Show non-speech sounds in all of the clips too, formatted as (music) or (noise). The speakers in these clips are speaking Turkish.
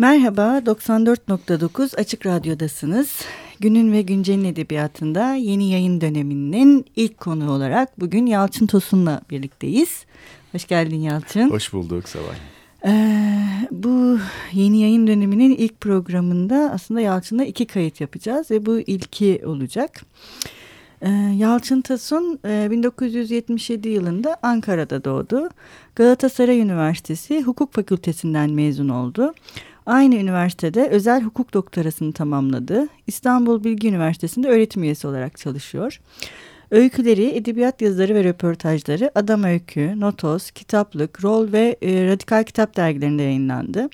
Merhaba, 94.9 Açık Radyo'dasınız. Günün ve Güncel'in edebiyatında yeni yayın döneminin ilk konu olarak bugün Yalçın Tosun'la birlikteyiz. Hoş geldin Yalçın. Hoş bulduk Sabah. Ee, bu yeni yayın döneminin ilk programında aslında Yalçın'la iki kayıt yapacağız ve bu ilki olacak. Ee, Yalçın Tasun e, 1977 yılında Ankara'da doğdu. Galatasaray Üniversitesi Hukuk Fakültesinden mezun oldu. Aynı üniversitede özel hukuk doktorasını tamamladı. İstanbul Bilgi Üniversitesi'nde öğretim üyesi olarak çalışıyor. Öyküleri, edebiyat yazıları ve röportajları Adam Öykü, Notos, Kitaplık, Rol ve e, Radikal Kitap dergilerinde yayınlandı.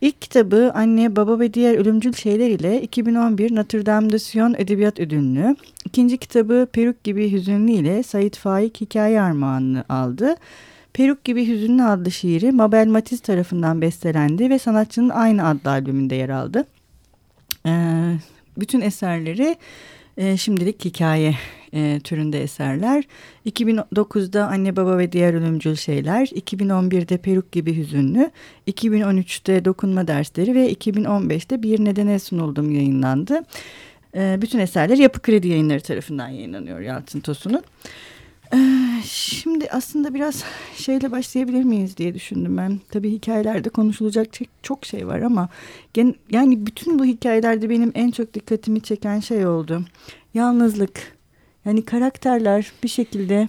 İlk kitabı Anne, Baba ve Diğer Ölümcül Şeyler ile 2011 Notre Dame de Sion Edebiyat Ödülünü, ikinci kitabı Peruk Gibi Hüzünlü ile Sait Faik Hikaye Armağanını aldı. Peruk Gibi Hüzünlü adlı şiiri Mabel Matiz tarafından bestelendi ve sanatçının aynı adlı albümünde yer aldı. Ee, bütün eserleri e, şimdilik hikaye e, türünde eserler. 2009'da Anne Baba ve Diğer Ölümcül Şeyler, 2011'de Peruk Gibi Hüzünlü, 2013'te Dokunma Dersleri ve 2015'te Bir Nedene Sunuldum yayınlandı. E, bütün eserler Yapı Kredi Yayınları tarafından yayınlanıyor Yalçın Tosun'un. Ee, şimdi aslında biraz şeyle başlayabilir miyiz diye düşündüm ben. Tabii hikayelerde konuşulacak çok şey var ama yani bütün bu hikayelerde benim en çok dikkatimi çeken şey oldu. Yalnızlık. Yani karakterler bir şekilde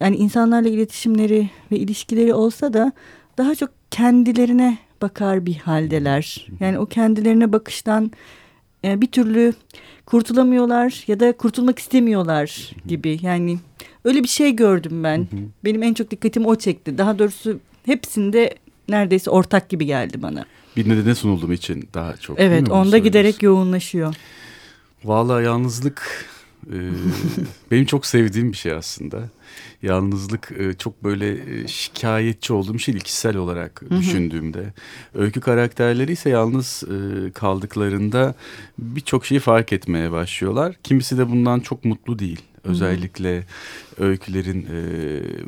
yani insanlarla iletişimleri ve ilişkileri olsa da daha çok kendilerine bakar bir haldeler. Yani o kendilerine bakıştan e, bir türlü kurtulamıyorlar ya da kurtulmak istemiyorlar gibi. Yani öyle bir şey gördüm ben. Benim en çok dikkatim o çekti. Daha doğrusu hepsinde neredeyse ortak gibi geldi bana. Bir nedene sunulduğum için daha çok. Evet onda giderek yoğunlaşıyor. Valla yalnızlık e, (laughs) benim çok sevdiğim bir şey aslında. Yalnızlık e, çok böyle e, şikayetçi olduğum şey kişisel olarak Hı-hı. düşündüğümde. Öykü karakterleri ise yalnız e, kaldıklarında birçok şeyi fark etmeye başlıyorlar. Kimisi de bundan çok mutlu değil. Özellikle öykülerin e,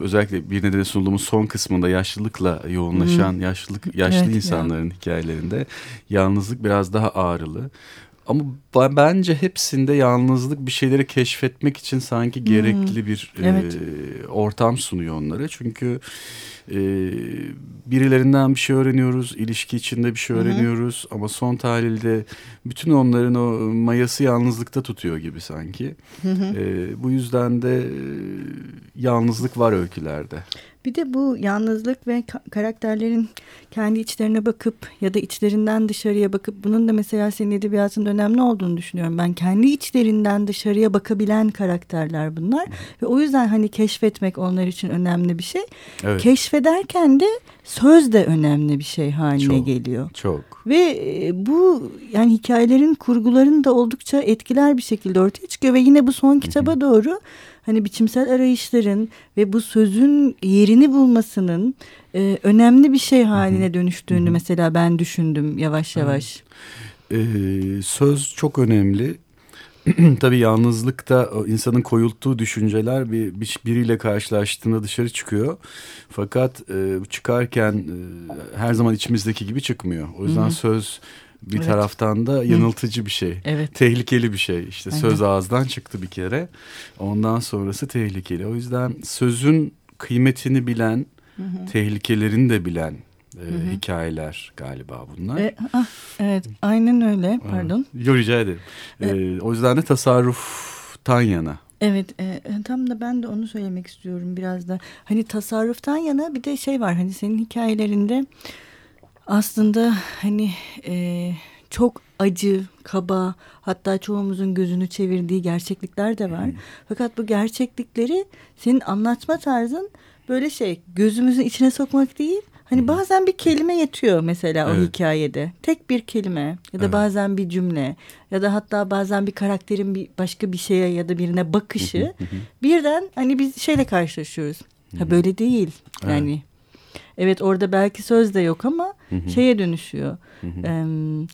özellikle bir nedeni sunduğumuz son kısmında yaşlılıkla yoğunlaşan Hı-hı. yaşlılık yaşlı evet, insanların ya. hikayelerinde yalnızlık biraz daha ağrılı. Ama bence hepsinde yalnızlık bir şeyleri keşfetmek için sanki gerekli hmm. bir evet. e, ortam sunuyor onlara. Çünkü e, birilerinden bir şey öğreniyoruz, ilişki içinde bir şey öğreniyoruz. Hı Ama son tahlilde bütün onların o mayası yalnızlıkta tutuyor gibi sanki. Hı E, bu yüzden de e, yalnızlık var öykülerde. Bir de bu yalnızlık ve karakterlerin kendi içlerine bakıp ya da içlerinden dışarıya bakıp bunun da mesela senin edebiyatında önemli olduğunu düşünüyorum. Ben kendi içlerinden dışarıya bakabilen karakterler bunlar ve o yüzden hani keşfetmek onlar için önemli bir şey. Evet. Keşfederken de söz de önemli bir şey haline çok, geliyor. Çok. Ve e, bu yani hikayelerin kurgularını da oldukça etkiler bir şekilde ortaya çıkıyor ve yine bu son kitaba doğru hani biçimsel arayışların ve bu sözün yerini bulmasının e, önemli bir şey haline dönüştüğünü mesela ben düşündüm yavaş yavaş. Ee, söz çok önemli. (clears throat) Tabii yalnızlıkta insanın koyulttuğu düşünceler bir, bir biriyle karşılaştığında dışarı çıkıyor. Fakat e, çıkarken e, her zaman içimizdeki gibi çıkmıyor. O yüzden Hı -hı. söz bir evet. taraftan da yanıltıcı bir şey. Evet. Tehlikeli bir şey. İşte Aynen. söz ağızdan çıktı bir kere. Ondan sonrası tehlikeli. O yüzden sözün kıymetini bilen, hı hı. tehlikelerini de bilen e, hı hı. hikayeler galiba bunlar. E, ah, evet, aynen öyle. Pardon. Yo rica ederim. E, e, o yüzden de tasarruftan yana. Evet e, tam da ben de onu söylemek istiyorum biraz da. Hani tasarruftan yana bir de şey var hani senin hikayelerinde aslında hani e, çok acı, kaba hatta çoğumuzun gözünü çevirdiği gerçeklikler de var. Fakat bu gerçeklikleri senin anlatma tarzın böyle şey gözümüzün içine sokmak değil. Hani bazen bir kelime yetiyor mesela evet. o hikayede. Tek bir kelime ya da evet. bazen bir cümle ya da hatta bazen bir karakterin bir başka bir şeye ya da birine bakışı birden hani biz şeyle karşılaşıyoruz. Ha böyle değil. Yani evet. Evet orada belki söz de yok ama hı hı. şeye dönüşüyor. Hı hı. Ee,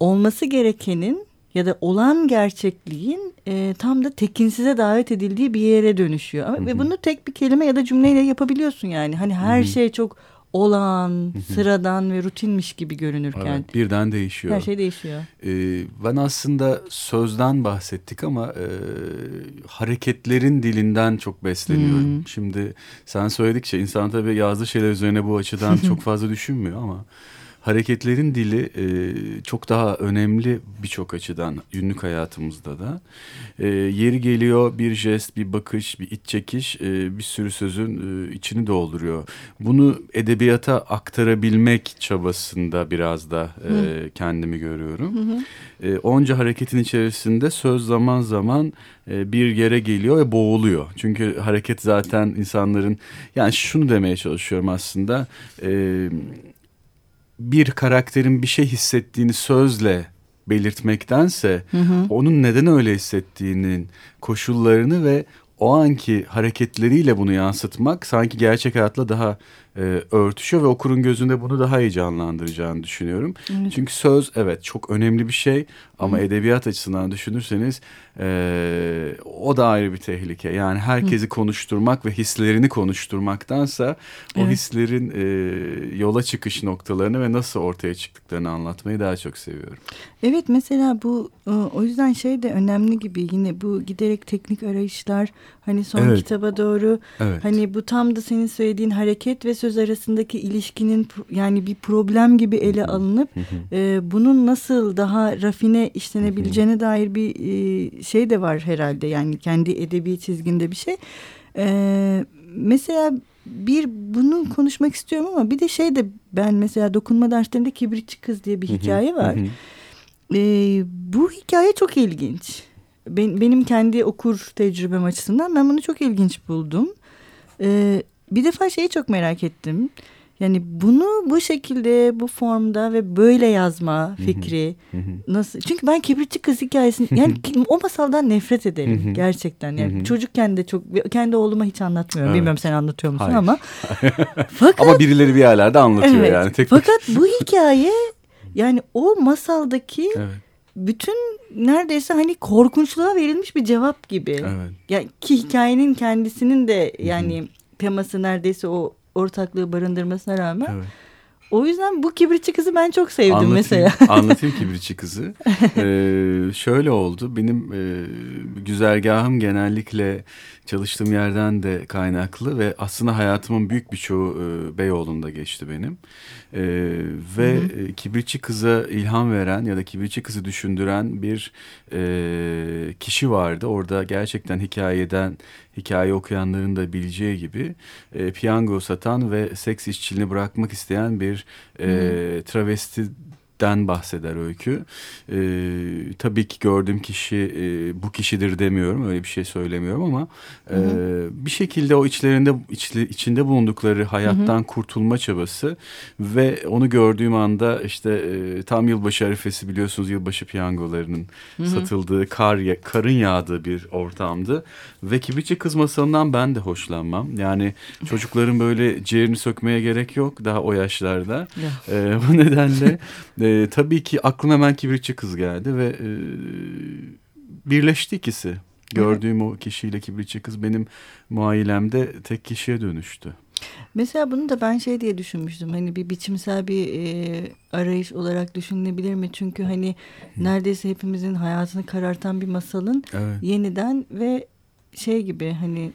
olması gerekenin ya da olan gerçekliğin e, tam da tekinsize davet edildiği bir yere dönüşüyor. Ama, hı hı. Ve bunu tek bir kelime ya da cümleyle yapabiliyorsun yani. Hani her hı hı. şey çok olağan, sıradan ve rutinmiş gibi görünürken. Evet, birden değişiyor. Her şey değişiyor. Ee, ben aslında sözden bahsettik ama e, hareketlerin dilinden çok besleniyorum. Hmm. Şimdi sen söyledikçe insan tabii yazdığı şeyler üzerine bu açıdan (laughs) çok fazla düşünmüyor ama hareketlerin dili e, çok daha önemli birçok açıdan günlük hayatımızda da. E, yeri geliyor bir jest, bir bakış, bir iç çekiş e, bir sürü sözün e, içini dolduruyor. Bunu edebiyata aktarabilmek çabasında biraz da e, kendimi görüyorum. Hı hı. E, onca hareketin içerisinde söz zaman zaman e, bir yere geliyor ve boğuluyor. Çünkü hareket zaten insanların yani şunu demeye çalışıyorum aslında. E, bir karakterin bir şey hissettiğini sözle belirtmektense hı hı. onun neden öyle hissettiğinin koşullarını ve o anki hareketleriyle bunu yansıtmak sanki gerçek hayatla daha e, örtüşüyor ve okurun gözünde bunu daha iyi canlandıracağını düşünüyorum. Evet. Çünkü söz evet çok önemli bir şey ama Hı. edebiyat açısından düşünürseniz e, o da ayrı bir tehlike. Yani herkesi Hı. konuşturmak ve hislerini konuşturmaktansa o evet. hislerin e, yola çıkış noktalarını ve nasıl ortaya çıktıklarını anlatmayı daha çok seviyorum. Evet mesela bu o yüzden şey de önemli gibi yine bu giderek teknik arayışlar hani son evet. kitaba doğru evet. hani bu tam da senin söylediğin hareket ve söz arasındaki ilişkinin yani bir problem gibi ele alınıp e, bunun nasıl daha rafine işlenebileceğine dair bir e, şey de var herhalde yani kendi edebi çizginde bir şey. E, mesela bir bunu konuşmak istiyorum ama bir de şey de ben mesela dokunma derslerinde kibritçi kız diye bir hikaye var. e, bu hikaye çok ilginç. Ben, benim kendi okur tecrübem açısından ben bunu çok ilginç buldum. E, bir defa şeyi çok merak ettim. Yani bunu bu şekilde bu formda ve böyle yazma fikri nasıl? Çünkü ben kibritçi kız hikayesini (laughs) yani o masaldan nefret ederim gerçekten. Yani çocukken de çok kendi oğluma hiç anlatmıyorum. Evet. Bilmiyorum sen anlatıyor musun Hayır. ama. (laughs) fakat ama birileri bir yerlerde anlatıyor evet, yani. Tek fakat bu hikaye yani o masaldaki evet. bütün neredeyse hani korkunçluğa verilmiş bir cevap gibi. Evet. Yani ki hikayenin kendisinin de yani teması neredeyse o ortaklığı barındırmasına rağmen. Evet. O yüzden bu kibritçi kızı ben çok sevdim anlatayım, mesela. (laughs) anlatayım kibritçi kızı. Ee, şöyle oldu. Benim e, güzergahım genellikle çalıştığım yerden de kaynaklı ve aslında hayatımın büyük bir çoğu e, Beyoğlu'nda geçti benim. E, ve hı hı. E, kibritçi kıza ilham veren ya da kibritçi kızı düşündüren bir e, kişi vardı. Orada gerçekten hikayeden hikaye okuyanların da bileceği gibi e, piyango satan ve seks işçiliğini bırakmak isteyen bir e, travesti den bahseder öykü. Ee, tabii ki gördüğüm kişi e, bu kişidir demiyorum öyle bir şey söylemiyorum ama e, bir şekilde o içlerinde içli, içinde bulundukları hayattan hı hı. kurtulma çabası ve onu gördüğüm anda işte e, tam yılbaşı arifesi biliyorsunuz yılbaşı piyangolarının hı hı. satıldığı kar karın yağdığı bir ortamdı ve kibritçi kız masalından ben de hoşlanmam. Yani çocukların böyle ciğerini sökmeye gerek yok daha o yaşlarda. e, bu nedenle e, e, tabii ki aklıma hemen kibritçi kız geldi ve e, birleşti ikisi. Gördüğüm o kişiyle kibritçi kız benim muayilemde tek kişiye dönüştü. Mesela bunu da ben şey diye düşünmüştüm. Hani bir biçimsel bir e, arayış olarak düşünülebilir mi? Çünkü hani neredeyse hepimizin hayatını karartan bir masalın evet. yeniden ve şey gibi hani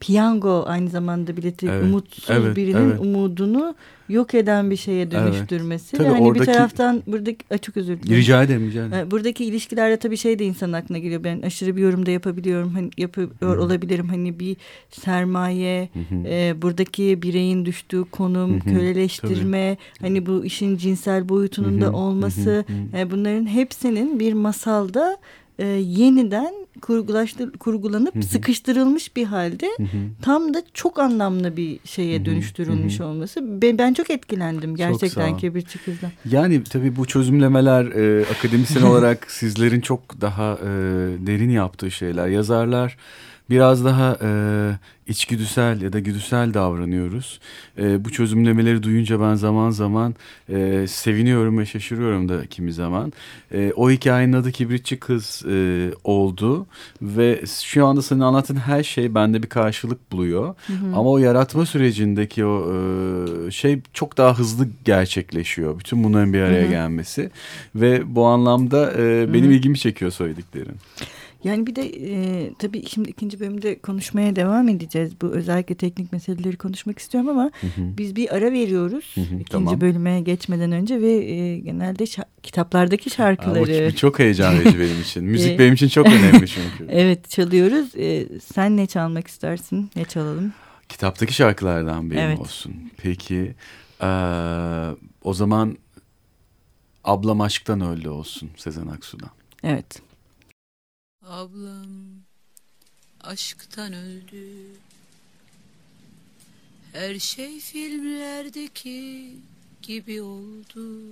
piyango aynı zamanda bileti evet, umutsuz evet, birinin evet. umudunu yok eden bir şeye dönüştürmesi. Evet. Tabii hani oradaki, bir taraftan buradaki çok özür dilerim. Rica ederim rica ederim. Buradaki ilişkilerde tabii şey de insanın aklına geliyor. Ben aşırı bir yorum da yapabiliyorum. Hani yapıyor Hı. olabilirim. Hani bir sermaye, e, buradaki bireyin düştüğü konum, köleleştirme, tabii. hani bu işin cinsel boyutunun da olması, Hı. E, bunların hepsinin bir masalda e, yeniden kurgulaştır, kurgulanıp hı hı. sıkıştırılmış bir halde hı hı. tam da çok anlamlı bir şeye dönüştürülmüş hı hı. olması. Ben, ben çok etkilendim gerçekten Kibirçi Kız'dan. Yani tabii bu çözümlemeler e, akademisyen (laughs) olarak sizlerin çok daha e, derin yaptığı şeyler. Yazarlar biraz daha e, içgüdüsel ya da güdüsel davranıyoruz. E, bu çözümlemeleri duyunca ben zaman zaman e, seviniyorum ve şaşırıyorum da kimi zaman. E, o hikayenin adı Kibritçi Kız e, oldu ve şu anda senin anlattığın her şey bende bir karşılık buluyor. Hı hı. Ama o yaratma sürecindeki o e, şey çok daha hızlı gerçekleşiyor. Bütün bunların bir araya hı hı. gelmesi ve bu anlamda e, benim hı hı. ilgimi çekiyor söylediklerin. Yani bir de e, tabii şimdi ikinci bölümde konuşmaya devam edeceğiz. Bu özellikle teknik meseleleri konuşmak istiyorum ama hı hı. biz bir ara veriyoruz. Hı hı, ikinci tamam. bölüme geçmeden önce ve e, genelde şa kitaplardaki şarkıları. Aa, çok heyecan verici benim için. (laughs) Müzik benim için çok önemli çünkü. (laughs) evet çalıyoruz. E, sen ne çalmak istersin? Ne çalalım? Kitaptaki şarkılardan benim evet. olsun. Peki e, o zaman Ablam Aşktan Öldü olsun Sezen Aksu'dan. Evet. Ablam aşktan öldü. Her şey filmlerdeki gibi oldu.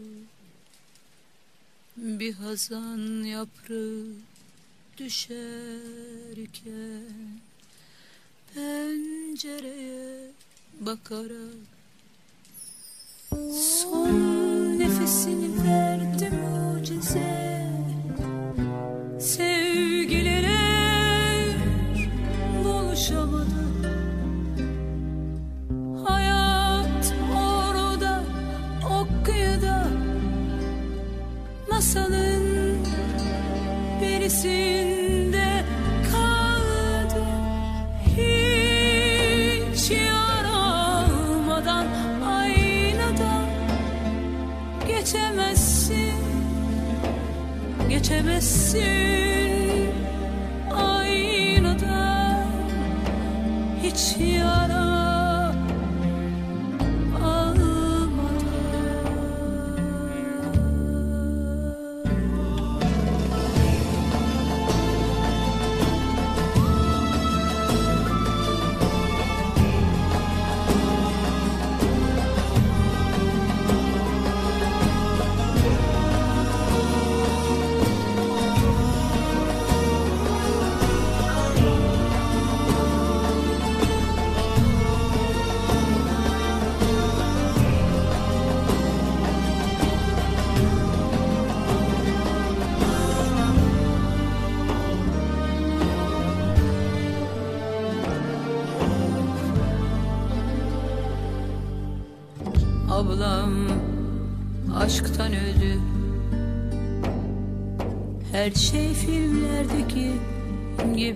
Bir hazan yaprağı düşerken Pencereye bakarak Son nefesini verdi mucize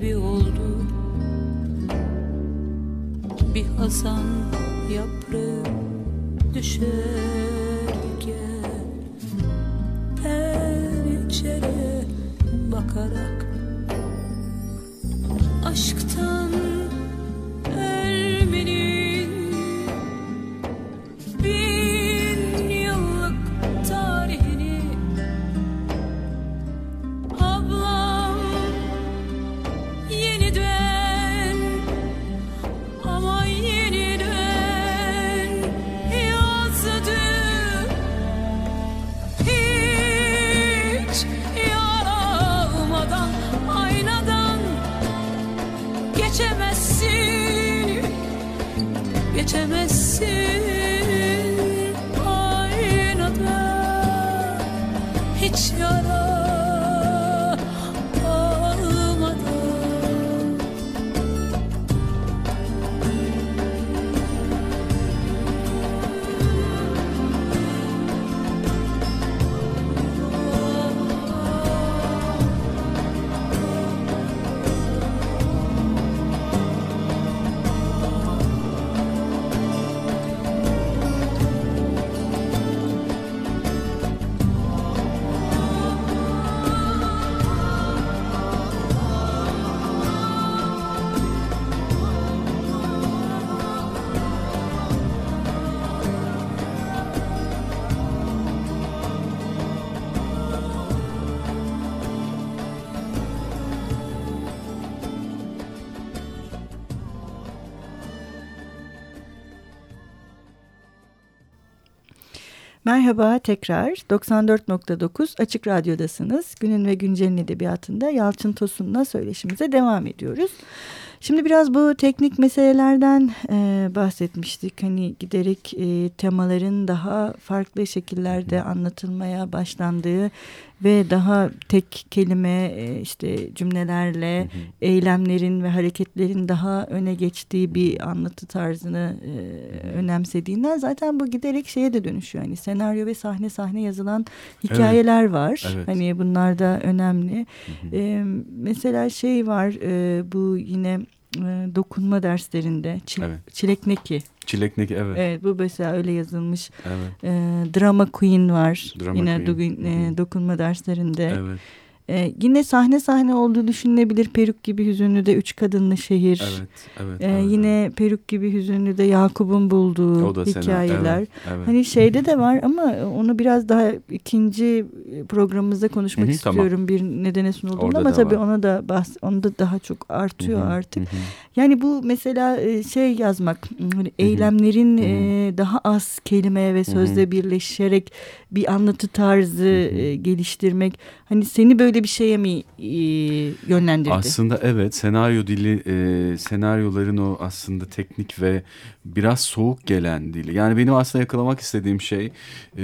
gibi oldu. Bir hazan yaprağı düşerken Pencereye bakarak Aşktan geçemezsin Merhaba tekrar 94.9 Açık Radyo'dasınız. Günün ve Güncel'in edebiyatında Yalçın Tosun'la söyleşimize devam ediyoruz. Şimdi biraz bu teknik meselelerden e, bahsetmiştik. Hani giderek e, temaların daha farklı şekillerde anlatılmaya başlandığı ve daha tek kelime e, işte cümlelerle Hı hı. eylemlerin ve hareketlerin daha öne geçtiği bir anlatı tarzını e, önemsediğinden zaten bu giderek şeye de dönüşüyor. Hani senaryo ve sahne sahne yazılan hikayeler var. Evet. Hani bunlar da önemli. Hı hı. E, mesela şey var e, bu yine dokunma derslerinde çi- Evet. çilekneki. Çileknek evet. Evet bu mesela öyle yazılmış. Evet. E, drama queen var. Drama yine queen. dogun- e, dokunma derslerinde. Evet. E, yine sahne sahne olduğu düşünülebilir. Peruk gibi hüzünlü de üç kadınlı şehir. Evet. Evet. E, evet, yine Peruk gibi hüzünlü de Yakup'un bulduğu da sena- hikayeler. Evet. evet. Hani şeyde de var ama onu biraz daha ikinci programımızda konuşmak Hı hı, tamam. istiyorum bir nedene sunulduğunda Orada ama tabii var. ona da bahs onu da daha çok artıyor Hı hı, artık. hı hı. Yani bu mesela e, şey yazmak hani eylemlerin Hı hı. e, daha az kelime ve sözle birleşerek bir anlatı tarzı hı. e, geliştirmek hani seni böyle bir şeye mi e, yönlendirdi? Aslında evet senaryo dili e, senaryoların o aslında teknik ve biraz soğuk gelen dili. Yani benim aslında yakalamak istediğim şey e,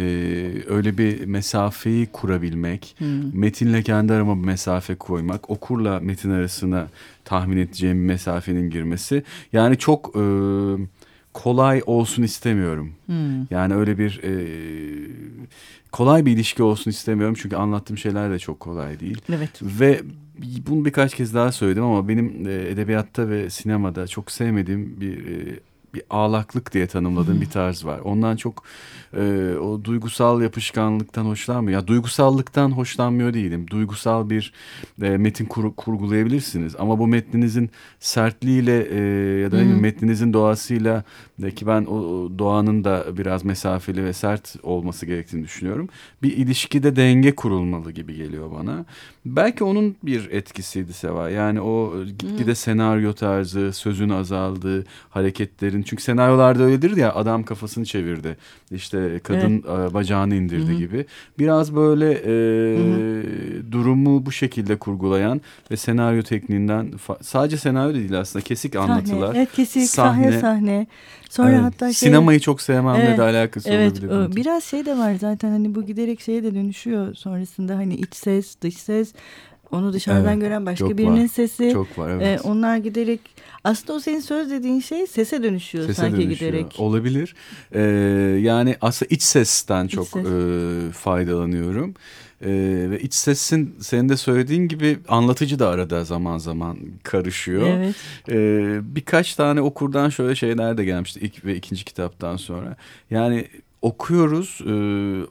öyle bir mesafeyi kurabilmek. Hı. Metinle kendi arama bir mesafe koymak. Okurla metin arasına tahmin edeceğim mesafenin girmesi. Yani çok e, kolay olsun istemiyorum. Hı. Yani öyle bir e, kolay bir ilişki olsun istemiyorum. Çünkü anlattığım şeyler de çok kolay değil. Evet. Ve bunu birkaç kez daha söyledim ama benim e, edebiyatta ve sinemada çok sevmediğim bir e, bir ağlaklık diye tanımladığım bir tarz var. Ondan çok e, o duygusal yapışkanlıktan hoşlanmıyor. Ya duygusallıktan hoşlanmıyor değilim. Duygusal bir e, metin kur- kurgulayabilirsiniz ama bu metninizin sertliğiyle e, ya da metninizin doğasıyla ki ben o o doğanın da biraz mesafeli ve sert olması gerektiğini düşünüyorum. Bir ilişkide denge kurulmalı gibi geliyor bana. Belki onun bir etkisiydi Seva. Yani o gitgide senaryo tarzı, sözün azaldığı, hareketlerin. Çünkü senaryolarda öyledir ya adam kafasını çevirdi. İşte kadın e, bacağını indirdi Hı hı. gibi. Biraz böyle e, Hı durumu bu şekilde kurgulayan ve senaryo tekniğinden sadece senaryo değil aslında kesik anlatılar. Sahne, evet kesik sahne Sahne. sahne. Sonra Evet. hatta şey, sinemayı çok sevmemle Evet, de alakası Evet olabilir. bunun. biraz şey de var zaten hani bu giderek şeye de dönüşüyor sonrasında hani iç ses dış ses onu dışarıdan Evet, gören başka çok birinin var. sesi Çok var e, evet. onlar giderek aslında o senin söz dediğin şey sese dönüşüyor Sese sanki dönüşüyor. giderek. Olabilir. Ee, yani aslında iç sesten çok ses. e, faydalanıyorum. Ee, ve iç sesin senin de söylediğin gibi anlatıcı da arada zaman zaman karışıyor. Evet. Ee, birkaç tane okurdan şöyle şeyler de gelmişti ilk ve ikinci kitaptan sonra. Yani okuyoruz ee,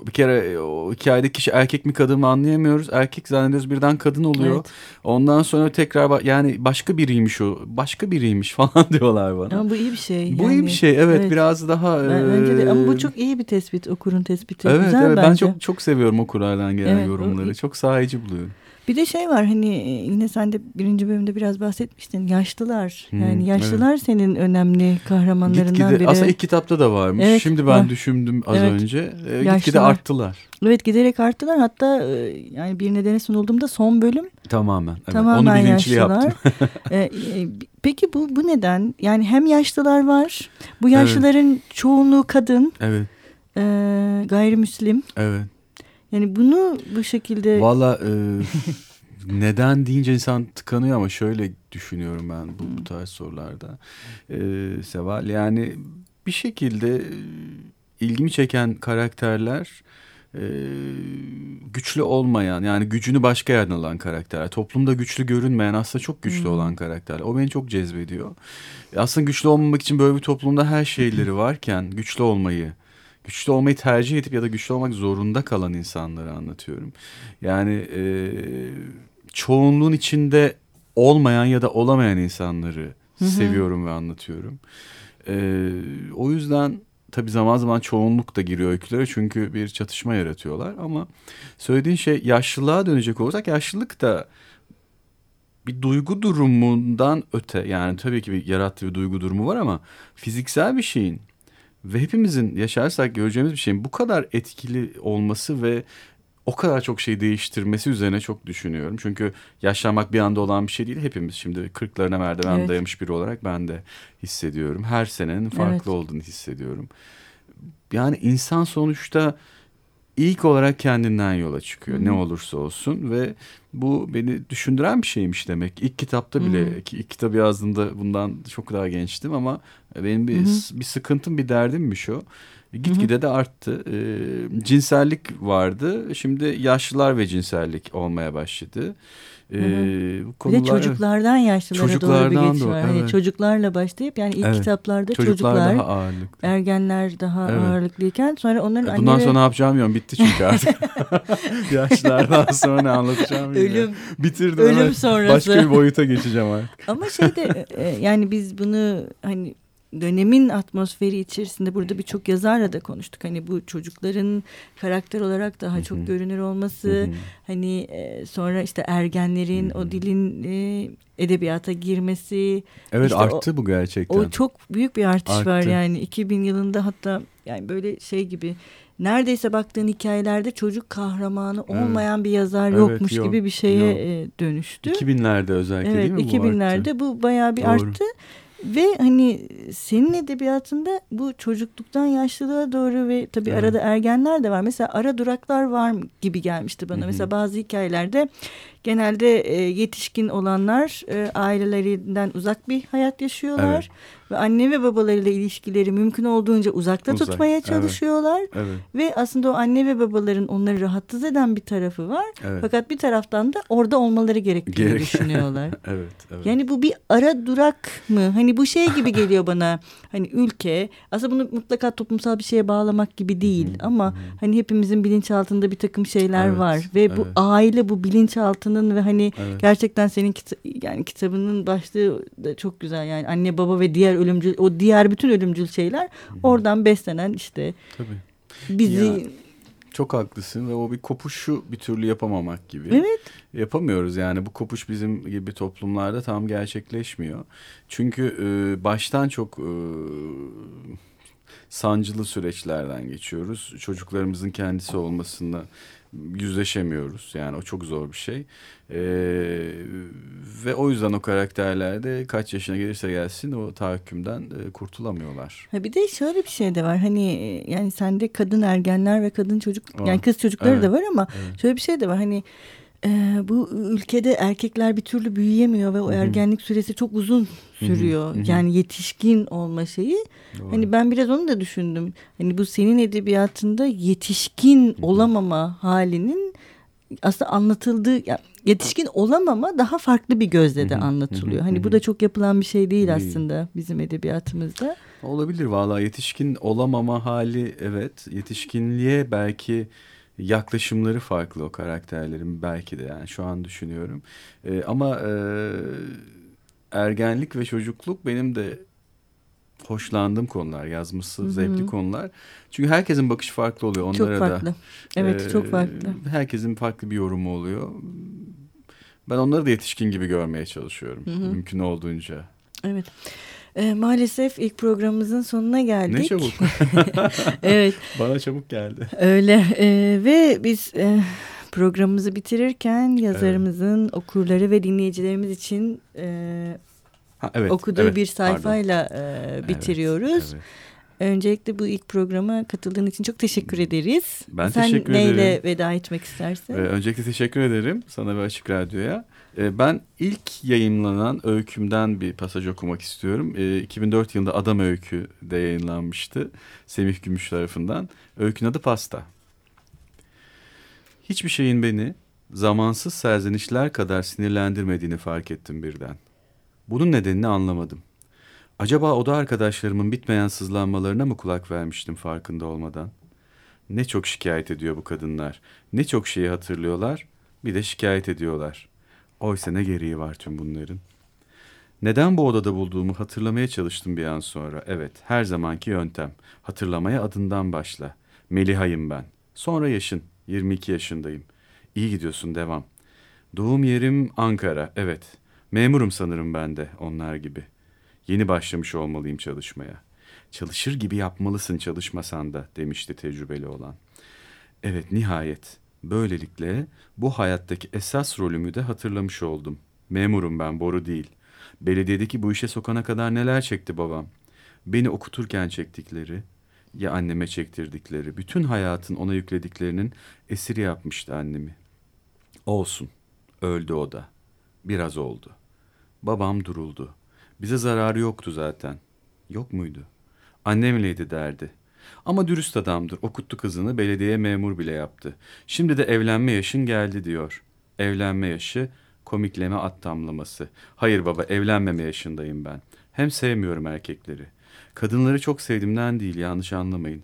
bir kere o hikayedeki kişi erkek mi kadın mı anlayamıyoruz. Erkek zannediyoruz birden kadın oluyor. Evet. Ondan sonra tekrar yani başka biriymiş o başka biriymiş (laughs) falan diyorlar bana. Ama bu iyi bir şey. Bu yani. iyi bir şey evet, biraz daha. Ben- bence de ama bu e, çok iyi bir tespit okurun tespiti. Evet Güzel evet ben bence. çok çok seviyorum okurlardan gelen Evet, o- yorumları. Çok sahici buluyorum. Bir de şey var hani e, yine sen de birinci bölümde biraz bahsetmiştin. Yaşlılar. Hmm, yani yaşlılar senin önemli kahramanlarından Gitgide biri. aslında ilk kitapta da varmış. Evet, Şimdi ben var. düşündüm az Evet. önce. E, Yaşlılar. gitgide arttılar. Evet giderek arttılar. Hatta e, yani bir nedeni sunulduğumda son bölüm Tamamen. Evet. tamamen Onu bilinçli yaşlılar. yaptım. (laughs) E, e, peki bu bu neden? Yani hem yaşlılar var. Bu yaşlıların çoğunluğu kadın, Evet. e, gayrimüslim. Evet. Yani bunu bu şekilde Valla e, (laughs) neden deyince insan tıkanıyor ama şöyle düşünüyorum ben bu, bu tarz sorularda. E, Seval yani bir şekilde e, ilgimi çeken karakterler e, güçlü olmayan yani gücünü başka yerden alan karakterler. Toplumda güçlü görünmeyen aslında çok güçlü Hmm. olan karakterler. O beni çok cezbediyor. E, Aslında güçlü olmamak için böyle bir toplumda her şeyleri varken güçlü olmayı güçlü olmayı tercih edip ya da güçlü olmak zorunda kalan insanları anlatıyorum. Yani e, çoğunluğun içinde olmayan ya da olamayan insanları Hı hı. seviyorum ve anlatıyorum. E, o yüzden tabii zaman zaman çoğunluk da giriyor öykülere çünkü bir çatışma yaratıyorlar ama söylediğin şey yaşlılığa dönecek olursak yaşlılık da bir duygu durumundan öte yani tabii ki bir yarattığı bir duygu durumu var ama fiziksel bir şeyin ve hepimizin yaşarsak göreceğimiz bir şeyin bu kadar etkili olması ve o kadar çok şey değiştirmesi üzerine çok düşünüyorum. Çünkü yaşlanmak bir anda olan bir şey değil. Hepimiz şimdi kırklarına merdiven Evet. dayamış biri olarak ben de hissediyorum. Her senenin farklı Evet. olduğunu hissediyorum. Yani insan sonuçta ilk olarak kendinden yola çıkıyor. Hı hı. Ne olursa olsun ve bu beni düşündüren bir şeymiş demek. İlk kitapta bile Hı hı. ki ilk kitabı yazdığımda bundan çok daha gençtim ama benim bir, Hı hı. bir sıkıntım bir derdimmiş o. Gitgide de arttı. Ee, cinsellik vardı. Şimdi yaşlılar ve cinsellik olmaya başladı. Ee, bu Bir konular, de çocuklardan yaşlılara doğru bir Çocuklardan geçiş doğru, var. Hani evet. çocuklarla başlayıp yani ilk Evet. kitaplarda çocuklar, çocuklar, daha ağırlıklı. ergenler daha Evet. ağırlıklıyken sonra onların E, Bundan anne ve- sonra ne yapacağım bilmiyorum. Bitti çünkü artık. (laughs) (laughs) Yaşlardan sonra ne anlatacağım bilmiyorum. ölüm Bitirdim. ölüm sonrası. Başka bir boyuta geçeceğim artık. Ama şeyde (laughs) e, yani biz bunu hani dönemin atmosferi içerisinde burada birçok yazarla da konuştuk. Hani bu çocukların karakter olarak daha Hı hı. çok görünür olması, Hı hani e, sonra işte ergenlerin o dilin e, edebiyata girmesi, Evet İşte arttı bu gerçekten. o çok büyük bir artış var Arttı. yani 2000 yılında hatta yani böyle şey gibi neredeyse baktığın hikayelerde çocuk kahramanı Evet. olmayan bir yazar Evet, yokmuş yok, gibi bir şeye yok. e, dönüştü. 2000'lerde özellikle Evet değil mi bu 2000'lerde arttı? bu bayağı bir Doğru. arttı. Ve hani senin edebiyatında bu çocukluktan yaşlılığa doğru ve tabii Evet. arada ergenler de var. Mesela ara duraklar var gibi gelmişti bana. Hı hı. Mesela bazı hikayelerde genelde e, yetişkin olanlar e, ailelerinden uzak bir hayat yaşıyorlar. Evet. Ve anne ve babalarıyla ilişkileri mümkün olduğunca uzakta Uzak, tutmaya evet. çalışıyorlar. Evet, Ve aslında o anne ve babaların onları rahatsız eden bir tarafı var. evet. Fakat bir taraftan da orada olmaları gerektiğini Gerek- (laughs) düşünüyorlar. (laughs) evet, evet. Yani bu bir ara durak mı? Hani bu şey gibi geliyor bana. Hani ülke aslında bunu mutlaka toplumsal bir şeye bağlamak gibi değil. Hı hı, Ama hı. hani hepimizin bilinçaltında bir takım şeyler Evet, var. Ve bu evet. aile bu bilinçaltının ve hani Evet. gerçekten senin kita- yani kitabının başlığı da çok güzel. Yani anne baba ve diğer ölümcül o diğer bütün ölümcül şeyler oradan beslenen işte Tabii. bizi Ya, Çok haklısın ve o bir kopuşu bir türlü yapamamak gibi. Evet. Yapamıyoruz yani bu kopuş bizim gibi toplumlarda tam gerçekleşmiyor. Çünkü e, baştan çok e, sancılı süreçlerden geçiyoruz. Çocuklarımızın kendisi olmasında yüzleşemiyoruz. Yani o çok zor bir şey. E, ve o yüzden o karakterlerde kaç yaşına gelirse gelsin o tahakkümden e, kurtulamıyorlar. Ha bir de şöyle bir şey de var. Hani e, yani sende kadın ergenler ve kadın çocuk Var. yani kız çocukları Evet. da var ama Evet. şöyle bir şey de var. Hani e, bu ülkede erkekler bir türlü büyüyemiyor ve o Hı hı. ergenlik süresi çok uzun sürüyor. hı hı. Yani yetişkin olma şeyi. Doğru. Hani ben biraz onu da düşündüm. Hani bu senin edebiyatında yetişkin olamama halinin aslında anlatıldığı ya yetişkin olamama daha farklı bir gözle de Hı hı, anlatılıyor. hı hı, Hani hı bu hı. da çok yapılan bir şey değil, Değil. aslında bizim edebiyatımızda. Olabilir valla yetişkin olamama hali evet yetişkinliğe belki yaklaşımları farklı o karakterlerin belki de yani şu an düşünüyorum Ee, ama e, ergenlik ve çocukluk benim de hoşlandığım konular yazması zevkli konular çünkü herkesin bakışı farklı oluyor onlara çok da farklı. Evet Ee, çok farklı. herkesin farklı bir yorumu oluyor ben onları da yetişkin gibi görmeye çalışıyorum Hı hı. mümkün olduğunca Evet. Ee, maalesef ilk programımızın sonuna geldik. ne çabuk (laughs) evet bana çabuk geldi öyle Ee, ve biz e, programımızı bitirirken yazarımızın okurları ve dinleyicilerimiz için e, Ha, evet, okuduğu evet, bir pardon. sayfayla e, bitiriyoruz. Evet, evet. Öncelikle bu ilk programa katıldığın için çok teşekkür ederiz. Ben Sen teşekkür neyle ederim. veda etmek istersin? Ee, öncelikle teşekkür ederim sana ve Açık Radyo'ya. Ee, ben ilk yayınlanan öykümden bir pasaj okumak istiyorum. Ee, 2004 yılında Adam Öykü de yayınlanmıştı Semih Gümüş tarafından. Öykünün adı Pasta. Hiçbir şeyin beni zamansız serzenişler kadar sinirlendirmediğini fark ettim birden. Bunun nedenini anlamadım. Acaba oda arkadaşlarımın bitmeyen sızlanmalarına mı kulak vermiştim farkında olmadan? Ne çok şikayet ediyor bu kadınlar. Ne çok şeyi hatırlıyorlar, bir de şikayet ediyorlar. Oysa ne gereği var tüm bunların? Neden bu odada bulduğumu hatırlamaya çalıştım bir an sonra. Evet, her zamanki yöntem. Hatırlamaya adından başla. Meliha'yım ben. Sonra yaşın. 22 yaşındayım. İyi gidiyorsun, devam. Doğum yerim Ankara, evet. Memurum sanırım ben de, onlar gibi. Yeni başlamış olmalıyım çalışmaya. Çalışır gibi yapmalısın çalışmasan da, demişti tecrübeli olan. Evet, nihayet. Böylelikle bu hayattaki esas rolümü de hatırlamış oldum. Memurum ben, boru değil. Belediyedeki bu işe sokana kadar neler çekti babam. Beni okuturken çektikleri, ya anneme çektirdikleri, bütün hayatın ona yüklediklerinin esiri yapmıştı annemi. Olsun, öldü o da. Biraz oldu. Babam duruldu. Bize zararı yoktu zaten. Yok muydu? Annemleydi derdi. Ama dürüst adamdır. Okuttu kızını, belediye memur bile yaptı. Şimdi de evlenme yaşın geldi diyor. Evlenme yaşı, komikleme at damlaması. Hayır baba, evlenmeme yaşındayım ben. Hem sevmiyorum erkekleri. Kadınları çok sevdiğimden değil, yanlış anlamayın.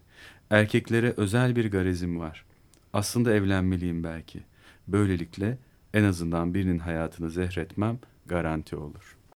Erkeklere özel bir garezim var. Aslında evlenmeliyim belki. Böylelikle en azından birinin hayatını zehretmem garanti olur.''